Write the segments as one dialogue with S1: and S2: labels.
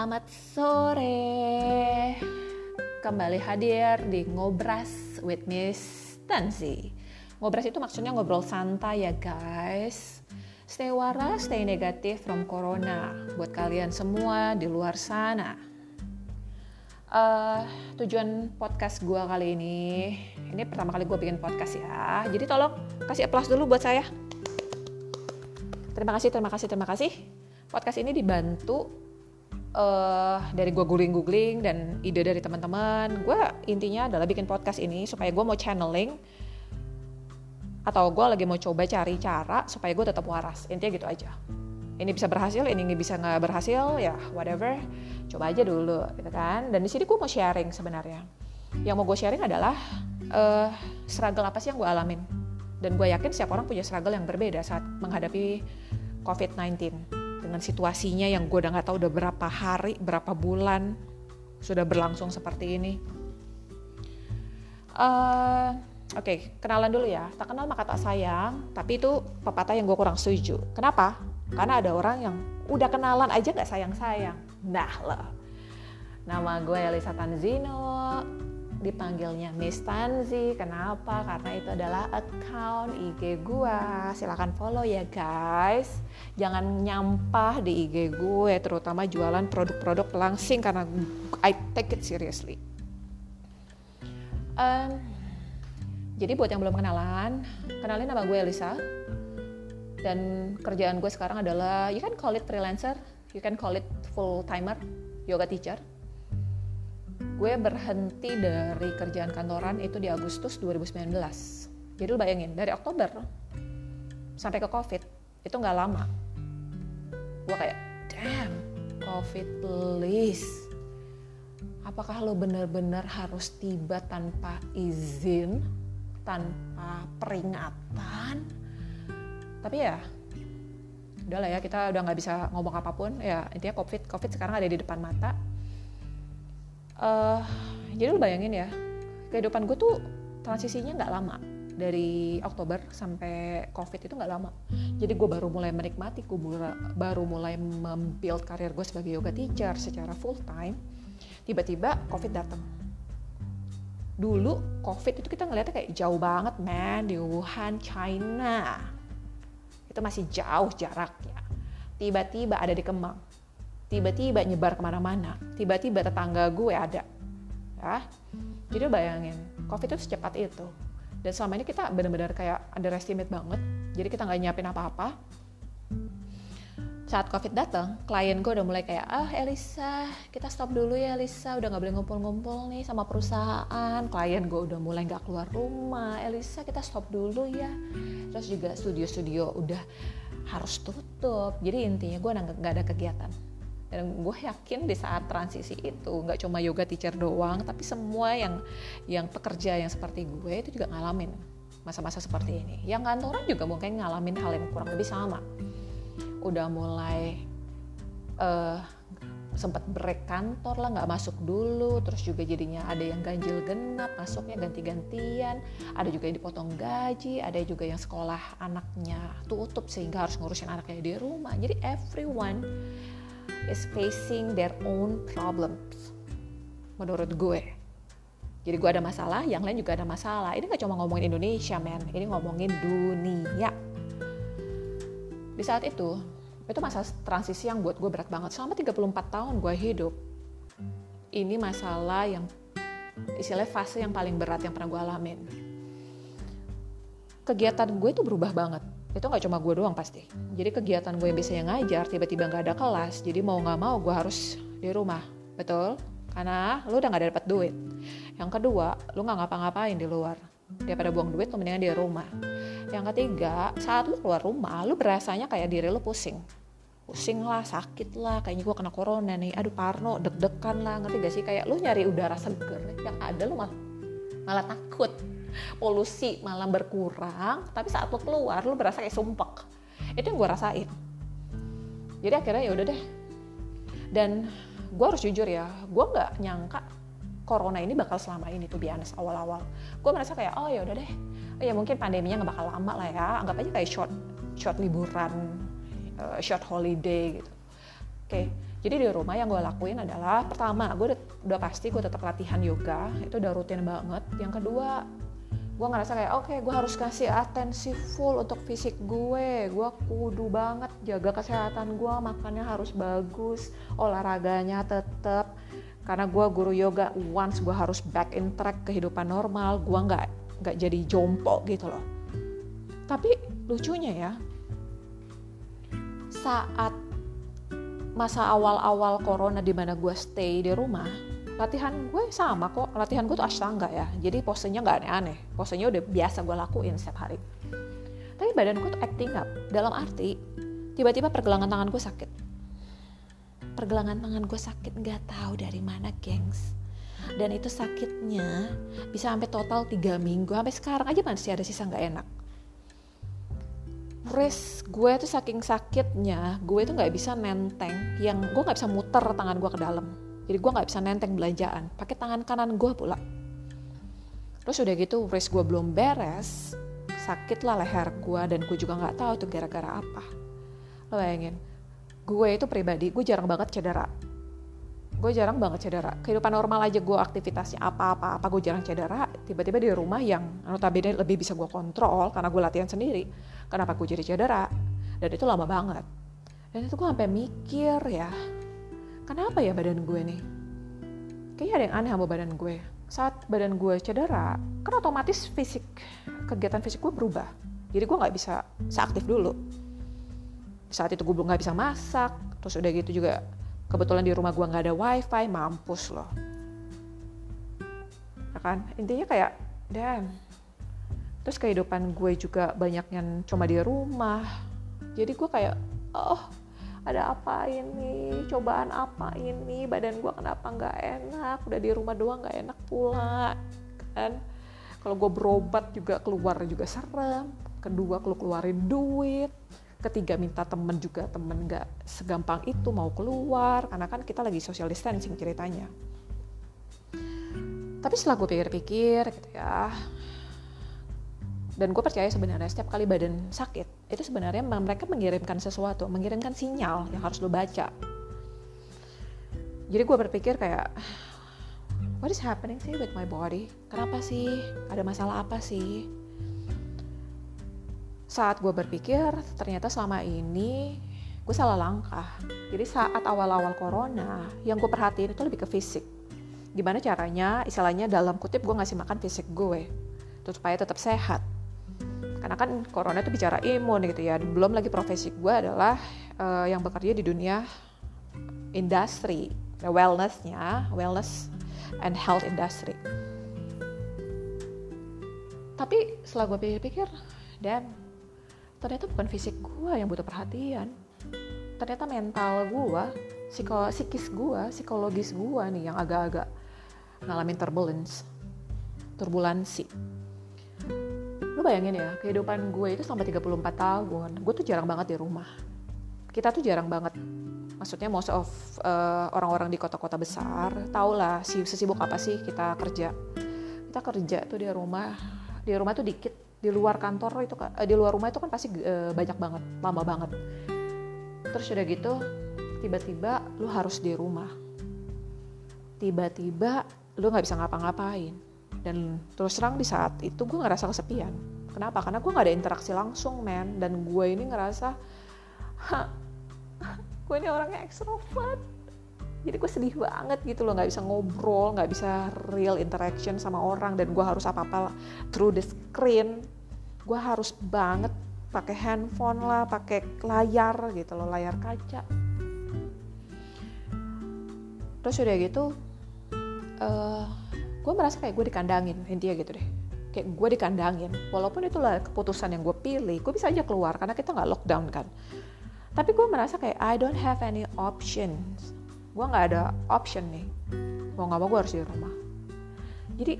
S1: Selamat sore. Kembali hadir di Ngobras with Miss Tansi. Ngobras itu maksudnya ngobrol santai ya guys. Stay waras, stay negatif from corona buat kalian semua di luar sana. Uh, tujuan podcast gue kali ini, ini pertama kali gue bikin podcast ya. Jadi tolong kasih applause dulu buat saya. Terima kasih, terima kasih, terima kasih. Podcast ini dibantu uh, dari gue googling-googling dan ide dari teman-teman. Gue intinya adalah bikin podcast ini supaya gue mau channeling atau gue lagi mau coba cari cara supaya gue tetap waras. Intinya gitu aja. Ini bisa berhasil, ini bisa nggak berhasil, ya whatever. Coba aja dulu, gitu kan. Dan di sini gue mau sharing sebenarnya. Yang mau gue sharing adalah uh, struggle apa sih yang gue alamin. Dan gue yakin setiap orang punya struggle yang berbeda saat menghadapi COVID-19 dengan situasinya yang gue udah nggak tahu udah berapa hari, berapa bulan sudah berlangsung seperti ini. Uh, Oke, okay, kenalan dulu ya. Tak kenal maka tak sayang, tapi itu pepatah yang gue kurang setuju. Kenapa? Karena ada orang yang udah kenalan aja nggak sayang-sayang. Nah lah. Nama gue Elisa Tanzino, dipanggilnya Miss Tanzi. Kenapa? Karena itu adalah account IG gue. Silahkan follow ya guys. Jangan nyampah di IG gue, terutama jualan produk-produk langsing karena I take it seriously. Um, jadi buat yang belum kenalan, kenalin nama gue Elisa. Dan kerjaan gue sekarang adalah, you can call it freelancer, you can call it full timer, yoga teacher gue berhenti dari kerjaan kantoran itu di Agustus 2019 jadi lu bayangin dari Oktober sampai ke COVID itu nggak lama. Gue kayak damn COVID please. Apakah lo bener-bener harus tiba tanpa izin tanpa peringatan? Tapi ya udah lah ya kita udah nggak bisa ngomong apa pun. Ya intinya covid covid sekarang ada di depan mata uh, jadi lu bayangin ya kehidupan gue tuh transisinya nggak lama dari Oktober sampai COVID itu nggak lama. Jadi gue baru mulai menikmati, gue baru mulai membuild karir gue sebagai yoga teacher secara full time. Tiba-tiba COVID datang. Dulu COVID itu kita ngeliatnya kayak jauh banget, man, di Wuhan, China. Itu masih jauh jaraknya. Tiba-tiba ada di Kemang tiba-tiba nyebar ke mana-mana. Tiba-tiba tetangga gue ada. Ya. Jadi bayangin covid itu secepat itu. Dan selama ini kita benar-benar kayak underestimate banget. Jadi kita nggak nyiapin apa-apa. Saat covid datang klien gue udah mulai kayak ah Elisa kita stop dulu ya Elisa. Udah nggak boleh ngumpul-ngumpul nih sama perusahaan. Klien gue udah mulai nggak keluar rumah. Elisa kita stop dulu ya. Terus juga studio-studio udah harus tutup. Jadi intinya gue nggak ada kegiatan dan gue yakin di saat transisi itu nggak cuma yoga teacher doang tapi semua yang yang pekerja yang seperti gue itu juga ngalamin masa-masa seperti ini. Yang kantoran juga mungkin ngalamin hal yang kurang lebih sama. Udah mulai uh, sempat break kantor lah nggak masuk dulu terus juga jadinya ada yang ganjil genap masuknya ganti-gantian. Ada juga yang dipotong gaji ada juga yang sekolah anaknya tutup sehingga harus ngurusin anaknya di rumah. Jadi everyone is facing their own problems menurut gue. Jadi gue ada masalah yang lain juga ada masalah. Ini gak cuma ngomongin Indonesia men. Ini ngomongin dunia. Di saat itu itu masa transisi yang buat gue berat banget. Selama 34 tahun gue hidup ini masalah yang istilahnya fase yang paling berat yang pernah gue alamin kegiatan gue itu berubah banget. Itu nggak cuma gue doang pasti. Jadi kegiatan gue yang biasanya ngajar tiba-tiba nggak ada kelas jadi mau nggak mau gue harus di rumah. Betul? Karena lu udah nggak dapat duit. Yang kedua lu nggak ngapa-ngapain di luar. Daripada buang duit lu mendingan di rumah. Yang ketiga saat lu keluar rumah lu berasanya kayak diri lu pusing. Pusing lah sakit lah kayaknya gue kena corona nih. Aduh parno deg-degan lah. Ngerti gak sih? Kayak lu nyari udara seger yang ada lu malah malah takut polusi malah berkurang tapi saat lo keluar lo berasa kayak sumpek. Itu yang gue rasain. Jadi akhirnya ya udah deh. Dan gue harus jujur ya gue nggak nyangka corona ini bakal selama ini tuh biasa awal-awal. Gue merasa kayak oh ya udah deh. Oh, ya mungkin pandeminya nggak bakal lama lah ya. Anggap aja kayak short short liburan uh, short holiday gitu. Oke okay. jadi di rumah yang gue lakuin adalah pertama gue udah, udah pasti gue tetap latihan yoga. Itu udah rutin banget. Yang kedua gue ngerasa kayak oke okay, gue harus kasih atensi full untuk fisik gue. Gue kudu banget jaga kesehatan gue makannya harus bagus olahraganya tetap karena gue guru yoga once gue harus back in track kehidupan normal gue nggak nggak jadi jompo gitu loh. Tapi lucunya ya saat masa awal-awal corona di mana gue stay di rumah latihan gue sama kok. Latihan gue tuh ashtanga ya. Jadi posenya nggak aneh-aneh. Posenya udah biasa gue lakuin setiap hari. Tapi badan gue tuh acting up. Dalam arti tiba-tiba pergelangan tangan gue sakit. Pergelangan tangan gue sakit nggak tahu dari mana gengs. Dan itu sakitnya bisa sampai total tiga minggu. Sampai sekarang aja masih ada sisa nggak enak. Wrist gue tuh saking sakitnya gue tuh nggak bisa nenteng. Yang gue nggak bisa muter tangan gue ke dalam jadi gue nggak bisa nenteng belanjaan. Pakai tangan kanan gue pula. Terus udah gitu wrist gue belum beres sakit lah leher gue dan gue juga nggak tahu tuh gara-gara apa. Lo bayangin gue itu pribadi gue jarang banget cedera. Gue jarang banget cedera. Kehidupan normal aja gue aktivitasnya apa-apa apa gue jarang cedera. Tiba-tiba di rumah yang notabene lebih bisa gue kontrol karena gue latihan sendiri. Kenapa gue jadi cedera? Dan itu lama banget. Dan itu gue sampai mikir ya kenapa ya badan gue nih? Kayaknya ada yang aneh sama badan gue. Saat badan gue cedera kan otomatis fisik kegiatan fisik gue berubah. Jadi gue nggak bisa seaktif dulu. Saat itu gue belum nggak bisa masak terus udah gitu juga kebetulan di rumah gue nggak ada wifi mampus loh. Ya kan? Intinya kayak dan terus kehidupan gue juga banyak yang cuma di rumah. Jadi gue kayak oh ada apa ini cobaan apa ini badan gue kenapa nggak enak udah di rumah doang nggak enak pula kan? Kalau gue berobat juga keluar juga serem kedua kalau keluarin duit ketiga minta temen juga temen nggak segampang itu mau keluar karena kan kita lagi social distancing ceritanya. Tapi setelah gue pikir-pikir gitu ya dan gue percaya sebenarnya setiap kali badan sakit itu sebenarnya mereka mengirimkan sesuatu mengirimkan sinyal yang harus lo baca. Jadi gue berpikir kayak what is happening sih with my body? Kenapa sih? Ada masalah apa sih? Saat gue berpikir ternyata selama ini gue salah langkah. Jadi saat awal-awal corona yang gue perhatiin itu lebih ke fisik. Gimana caranya? Istilahnya dalam kutip gue ngasih makan fisik gue supaya tetap sehat karena kan corona itu bicara imun gitu ya. Belum lagi profesi gue adalah uh, yang bekerja di dunia industri wellnessnya wellness and health industry. Tapi setelah gue pikir-pikir dan ternyata bukan fisik gue yang butuh perhatian. Ternyata mental gue psikis gue psikologis gue nih yang agak-agak ngalamin turbulence turbulensi lu bayangin ya kehidupan gue itu sampai 34 tahun gue tuh jarang banget di rumah. Kita tuh jarang banget. Maksudnya most of uh, orang-orang di kota-kota besar tau lah si sesibuk apa sih kita kerja. Kita kerja tuh di rumah di rumah tuh dikit di luar kantor itu uh, di luar rumah itu kan pasti uh, banyak banget lama banget. Terus udah gitu tiba-tiba lu harus di rumah. Tiba-tiba lu nggak bisa ngapa-ngapain dan terus terang di saat itu gue ngerasa kesepian. Kenapa? Karena gue nggak ada interaksi langsung men. Dan gue ini ngerasa gue ini orangnya ekstrovert jadi gue sedih banget gitu loh. Nggak bisa ngobrol nggak bisa real interaction sama orang. Dan gue harus apa apa through the screen gue harus banget pakai handphone lah pakai layar gitu loh. Layar kaca. Terus udah gitu uh, gue merasa kayak gue dikandangin intinya gitu deh. Kayak gue dikandangin. Walaupun itulah keputusan yang gue pilih gue bisa aja keluar karena kita nggak lockdown kan. Tapi gue merasa kayak I don't have any options. Gue nggak ada option nih. Mau nggak mau gue harus di rumah. Jadi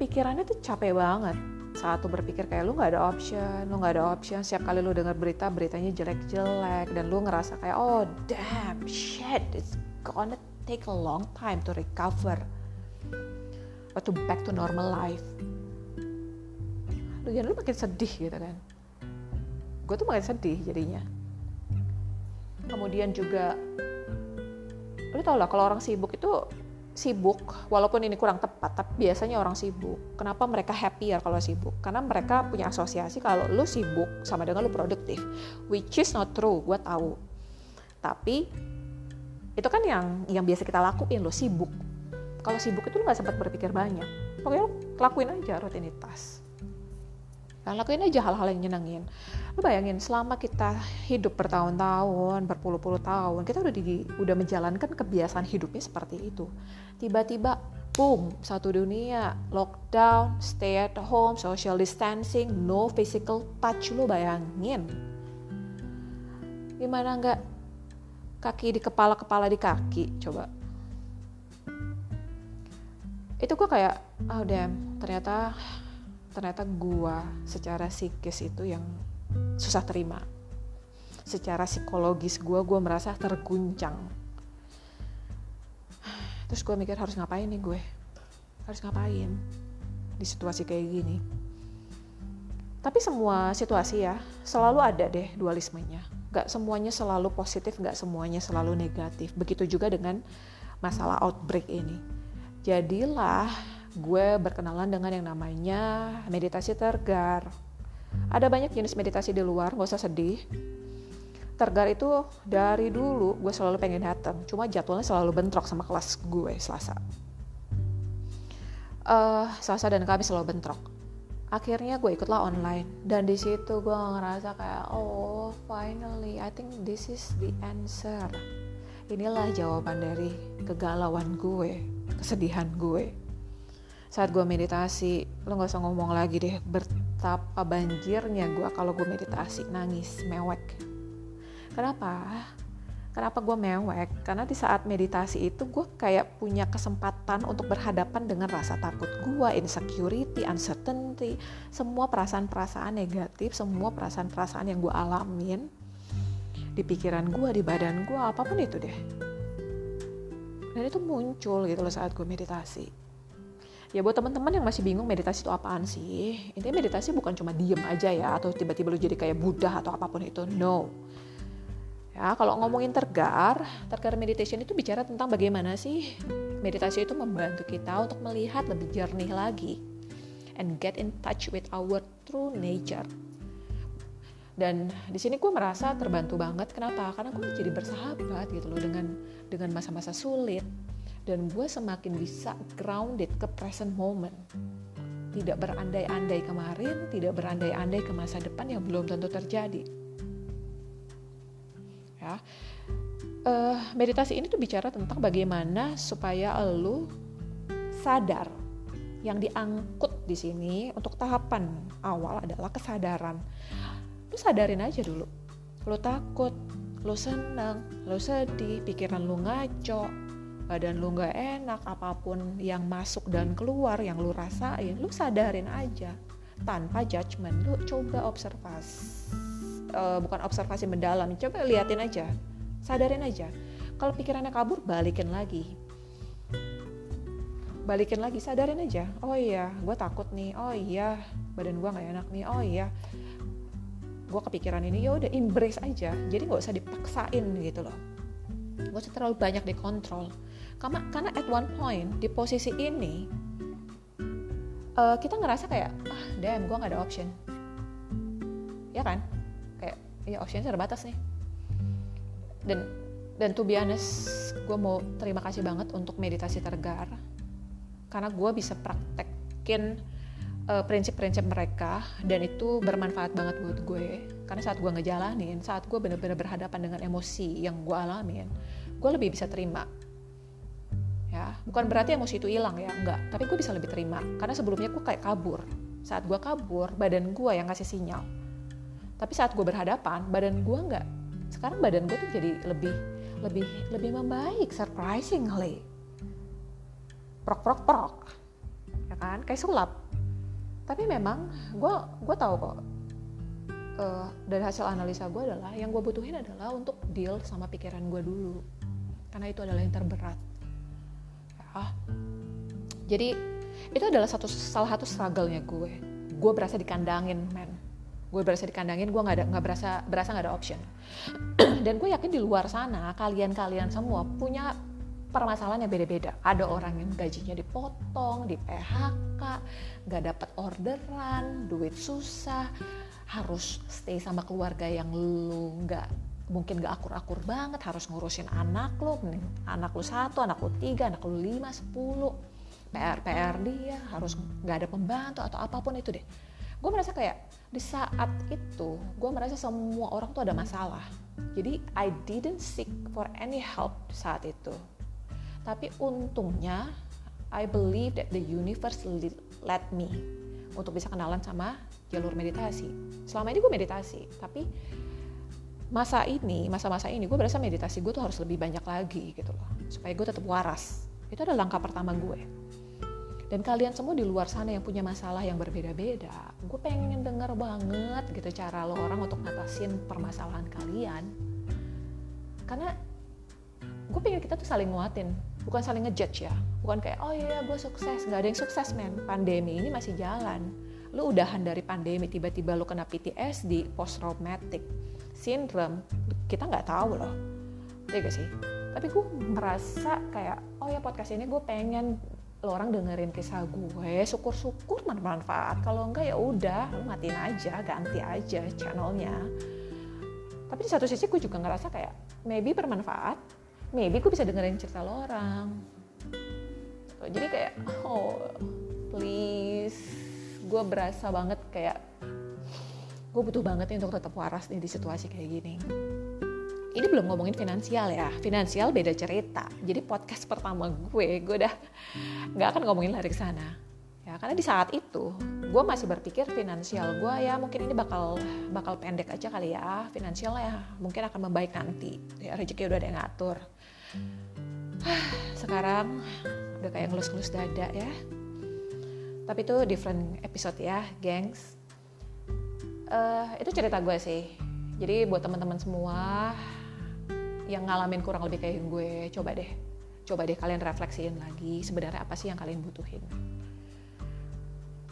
S1: pikirannya tuh capek banget. Saat tuh berpikir kayak lu nggak ada option lu nggak ada option setiap kali lu dengar berita beritanya jelek-jelek dan lu ngerasa kayak oh damn shit it's gonna take a long time to recover to back to normal life. Lu jangan lu makin sedih gitu kan. Gue tuh makin sedih jadinya. Kemudian juga lu tau lah kalau orang sibuk itu sibuk walaupun ini kurang tepat tapi biasanya orang sibuk. Kenapa mereka happier kalau sibuk? Karena mereka punya asosiasi kalau lu sibuk sama dengan lu produktif which is not true gue tahu tapi itu kan yang yang biasa kita lakuin lo sibuk kalau sibuk itu lu gak sempat berpikir banyak pokoknya lu lakuin aja rutinitas Nah, lakuin aja hal-hal yang nyenengin. Lu bayangin selama kita hidup bertahun-tahun, berpuluh-puluh tahun, kita udah di, udah menjalankan kebiasaan hidupnya seperti itu. Tiba-tiba boom, satu dunia, lockdown, stay at home, social distancing, no physical touch, lu bayangin. Gimana nggak kaki di kepala, kepala di kaki, coba. Itu gue kayak, oh damn, ternyata ternyata gua secara psikis itu yang susah terima. Secara psikologis gua gua merasa terguncang. Terus gue mikir harus ngapain nih gue? Harus ngapain di situasi kayak gini? Tapi semua situasi ya selalu ada deh dualismenya. Gak semuanya selalu positif gak semuanya selalu negatif. Begitu juga dengan masalah outbreak ini jadilah gue berkenalan dengan yang namanya meditasi tergar. Ada banyak jenis meditasi di luar, gak usah sedih. Tergar itu dari dulu gue selalu pengen datang, cuma jadwalnya selalu bentrok sama kelas gue Selasa. Uh, Selasa dan Kamis selalu bentrok. Akhirnya gue ikutlah online dan di situ gue ngerasa kayak oh finally I think this is the answer. Inilah jawaban dari kegalauan gue, kesedihan gue. Saat gue meditasi lo gak usah ngomong lagi deh betapa banjirnya gue kalau gue meditasi nangis mewek. Kenapa? Kenapa gue mewek? Karena di saat meditasi itu gue kayak punya kesempatan untuk berhadapan dengan rasa takut gue insecurity uncertainty semua perasaan-perasaan negatif semua perasaan-perasaan yang gue alamin di pikiran gue di badan gue apa pun itu deh dan itu muncul gitu loh saat gue meditasi. Ya buat teman-teman yang masih bingung meditasi itu apaan sih intinya meditasi bukan cuma diem aja ya atau tiba-tiba lu jadi kayak Buddha atau apa pun itu no. Ya kalau ngomongin tergar tergar meditation itu bicara tentang bagaimana sih meditasi itu membantu kita untuk melihat lebih jernih lagi and get in touch with our true nature dan di sini gue merasa terbantu banget. Kenapa? Karena gue jadi bersahabat gitu loh dengan dengan masa-masa sulit. Dan gue semakin bisa grounded ke present moment. Tidak berandai-andai kemarin tidak berandai-andai ke masa depan yang belum tentu terjadi. Ya. Uh, meditasi ini tuh bicara tentang bagaimana supaya lu sadar. Yang diangkut di sini untuk tahapan awal adalah kesadaran lu sadarin aja dulu. Lu takut lu senang lu sedih pikiran lu ngaco badan lu nggak enak apa pun yang masuk dan keluar yang lu rasain lu sadarin aja. Tanpa judgement lu coba observasi uh, bukan observasi mendalam coba liatin aja sadarin aja. Kalau pikirannya kabur balikin lagi. Balikin lagi sadarin aja. Oh iya gue takut nih. Oh iya badan gue nggak enak nih. Oh iya gue kepikiran ini ya udah embrace aja. Jadi nggak usah dipaksain gitu loh. Gak usah terlalu banyak dikontrol. Karena karena at one point di posisi ini uh, kita ngerasa kayak ah damn gue nggak ada option. Ya kan? Kayak ya option terbatas nih. Dan dan to be honest gue mau terima kasih banget untuk meditasi tergar karena gue bisa praktekin uh, prinsip-prinsip mereka dan itu bermanfaat banget buat gue. Karena saat gue ngejalanin saat gue bener-bener berhadapan dengan emosi yang gue alamin gue lebih bisa terima. Ya bukan berarti emosi itu hilang ya enggak. Tapi gue bisa lebih terima. Karena sebelumnya gue kayak kabur. Saat gue kabur badan gue yang ngasih sinyal. Tapi saat gue berhadapan badan gue enggak. Sekarang badan gue tuh jadi lebih lebih lebih membaik surprisingly. Prok prok prok. Ya kan? Kayak sulap tapi memang gue gue tahu kok uh, dari hasil analisa gue adalah yang gue butuhin adalah untuk deal sama pikiran gue dulu. Karena itu adalah yang terberat. Ah. Jadi itu adalah satu salah satu struggle-nya gue. Gue berasa dikandangin man gue berasa dikandangin gue nggak ada nggak berasa berasa nggak ada option. Dan gue yakin di luar sana kalian-kalian semua punya permasalahan yang beda-beda. Ada orang yang gajinya dipotong, di PHK, nggak dapat orderan, duit susah, harus stay sama keluarga yang lu nggak mungkin gak akur-akur banget harus ngurusin anak lu anak lu satu anak lu tiga anak lu lima sepuluh. PR PR dia harus nggak ada pembantu atau apa pun itu deh. Gue merasa kayak di saat itu gue merasa semua orang tuh ada masalah. Jadi I didn't seek for any help saat itu tapi untungnya I believe that the universe let me untuk bisa kenalan sama jalur meditasi. Selama ini gue meditasi tapi masa ini masa-masa ini gue berasa meditasi gue tuh harus lebih banyak lagi gitu loh supaya gue tetap waras. Itu adalah langkah pertama gue dan kalian semua di luar sana yang punya masalah yang berbeda-beda gue pengen denger banget gitu cara lo orang untuk ngatasin permasalahan kalian. Karena gue pengen kita tuh saling nguatin bukan saling ngejudge ya. Bukan kayak oh iya gue sukses. Nggak ada yang sukses men. Pandemi ini masih jalan. Lu udahan dari pandemi tiba-tiba lu kena PTSD post traumatic syndrome kita nggak tahu loh. Ya sih? Tapi gue merasa kayak oh ya podcast ini gue pengen lo orang dengerin kisah gue syukur-syukur bermanfaat. Kalau enggak ya udah lo matiin aja ganti aja channelnya. Tapi di satu sisi gue juga ngerasa kayak maybe bermanfaat maybe gue bisa dengerin cerita lo orang. Jadi kayak oh please. Gue berasa banget kayak gue butuh banget nih untuk tetap waras nih di situasi kayak gini. Ini belum ngomongin finansial ya. Finansial beda cerita. Jadi podcast pertama gue gue udah nggak akan ngomongin lari ke sana. Ya karena di saat itu gue masih berpikir finansial gue ya mungkin ini bakal bakal pendek aja kali ya. Finansial ya mungkin akan membaik nanti. Ya rezeki udah ada yang ngatur sekarang udah kayak ngelus-ngelus dada ya. Tapi itu different episode ya gengs. Uh, itu cerita gue sih. Jadi buat teman-teman semua yang ngalamin kurang lebih kayak gue coba deh coba deh kalian refleksiin lagi sebenarnya apa sih yang kalian butuhin.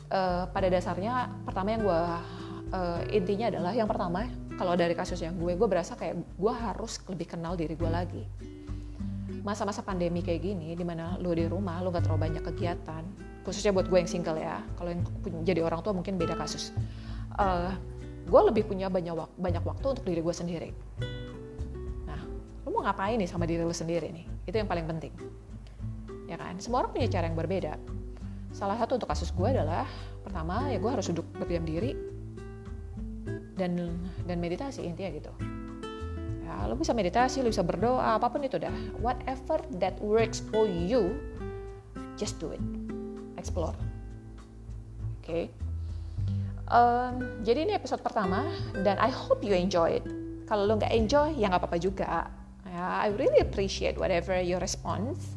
S1: Uh, pada dasarnya pertama yang gue uh, intinya adalah yang pertama kalau dari kasus yang gue gue berasa kayak gue harus lebih kenal diri gue lagi masa-masa pandemi kayak gini di mana lo di rumah lo gak terlalu banyak kegiatan khususnya buat gue yang single ya. Kalau yang jadi orang tua mungkin beda kasus. Uh, gue lebih punya banyak banyak waktu untuk diri gue sendiri. Mau ngapain nih sama diri lu sendiri nih? Itu yang paling penting. Ya kan? Semua orang punya cara yang berbeda. Salah satu untuk kasus gue adalah pertama ya gue harus duduk berdiam diri dan dan meditasi intinya gitu lo bisa meditasi lo bisa berdoa apa pun itu dah. Whatever that works for you just do it. Explore. Oke. Okay? um, jadi ini episode pertama dan I hope you enjoy it. Kalau lo nggak enjoy ya nggak apa-apa juga. Ya I really appreciate whatever your response.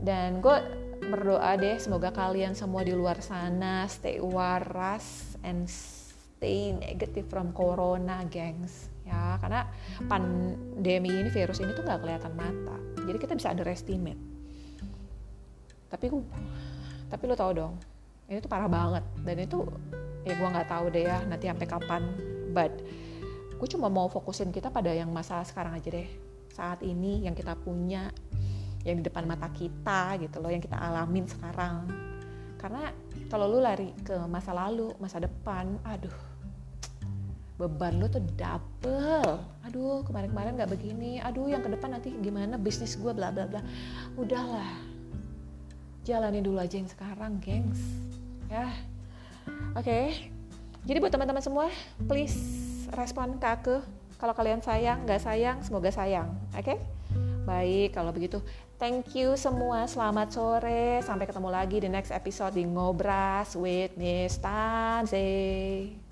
S1: Dan gue berdoa deh semoga kalian semua di luar sana stay waras and stay negative from corona gengs ya karena pandemi ini virus ini tuh nggak kelihatan mata. Jadi kita bisa underestimate. Tapi gue tapi lo tau dong ini tuh parah banget. Dan itu ya gue nggak tahu deh ya nanti sampai kapan. But gue cuma mau fokusin kita pada yang masalah sekarang aja deh. Saat ini yang kita punya yang di depan mata kita gitu loh yang kita alamin sekarang. Karena kalau lu lari ke masa lalu masa depan aduh beban lu tuh double aduh kemarin-kemarin nggak begini aduh yang ke depan nanti gimana bisnis gue bla bla bla udahlah jalani dulu aja yang sekarang gengs ya oke okay. jadi buat teman-teman semua please respon ke aku kalau kalian sayang, nggak sayang, semoga sayang. Oke? Okay? Baik, kalau begitu thank you semua. Selamat sore. Sampai ketemu lagi di next episode di Ngobras with Miss Tanze.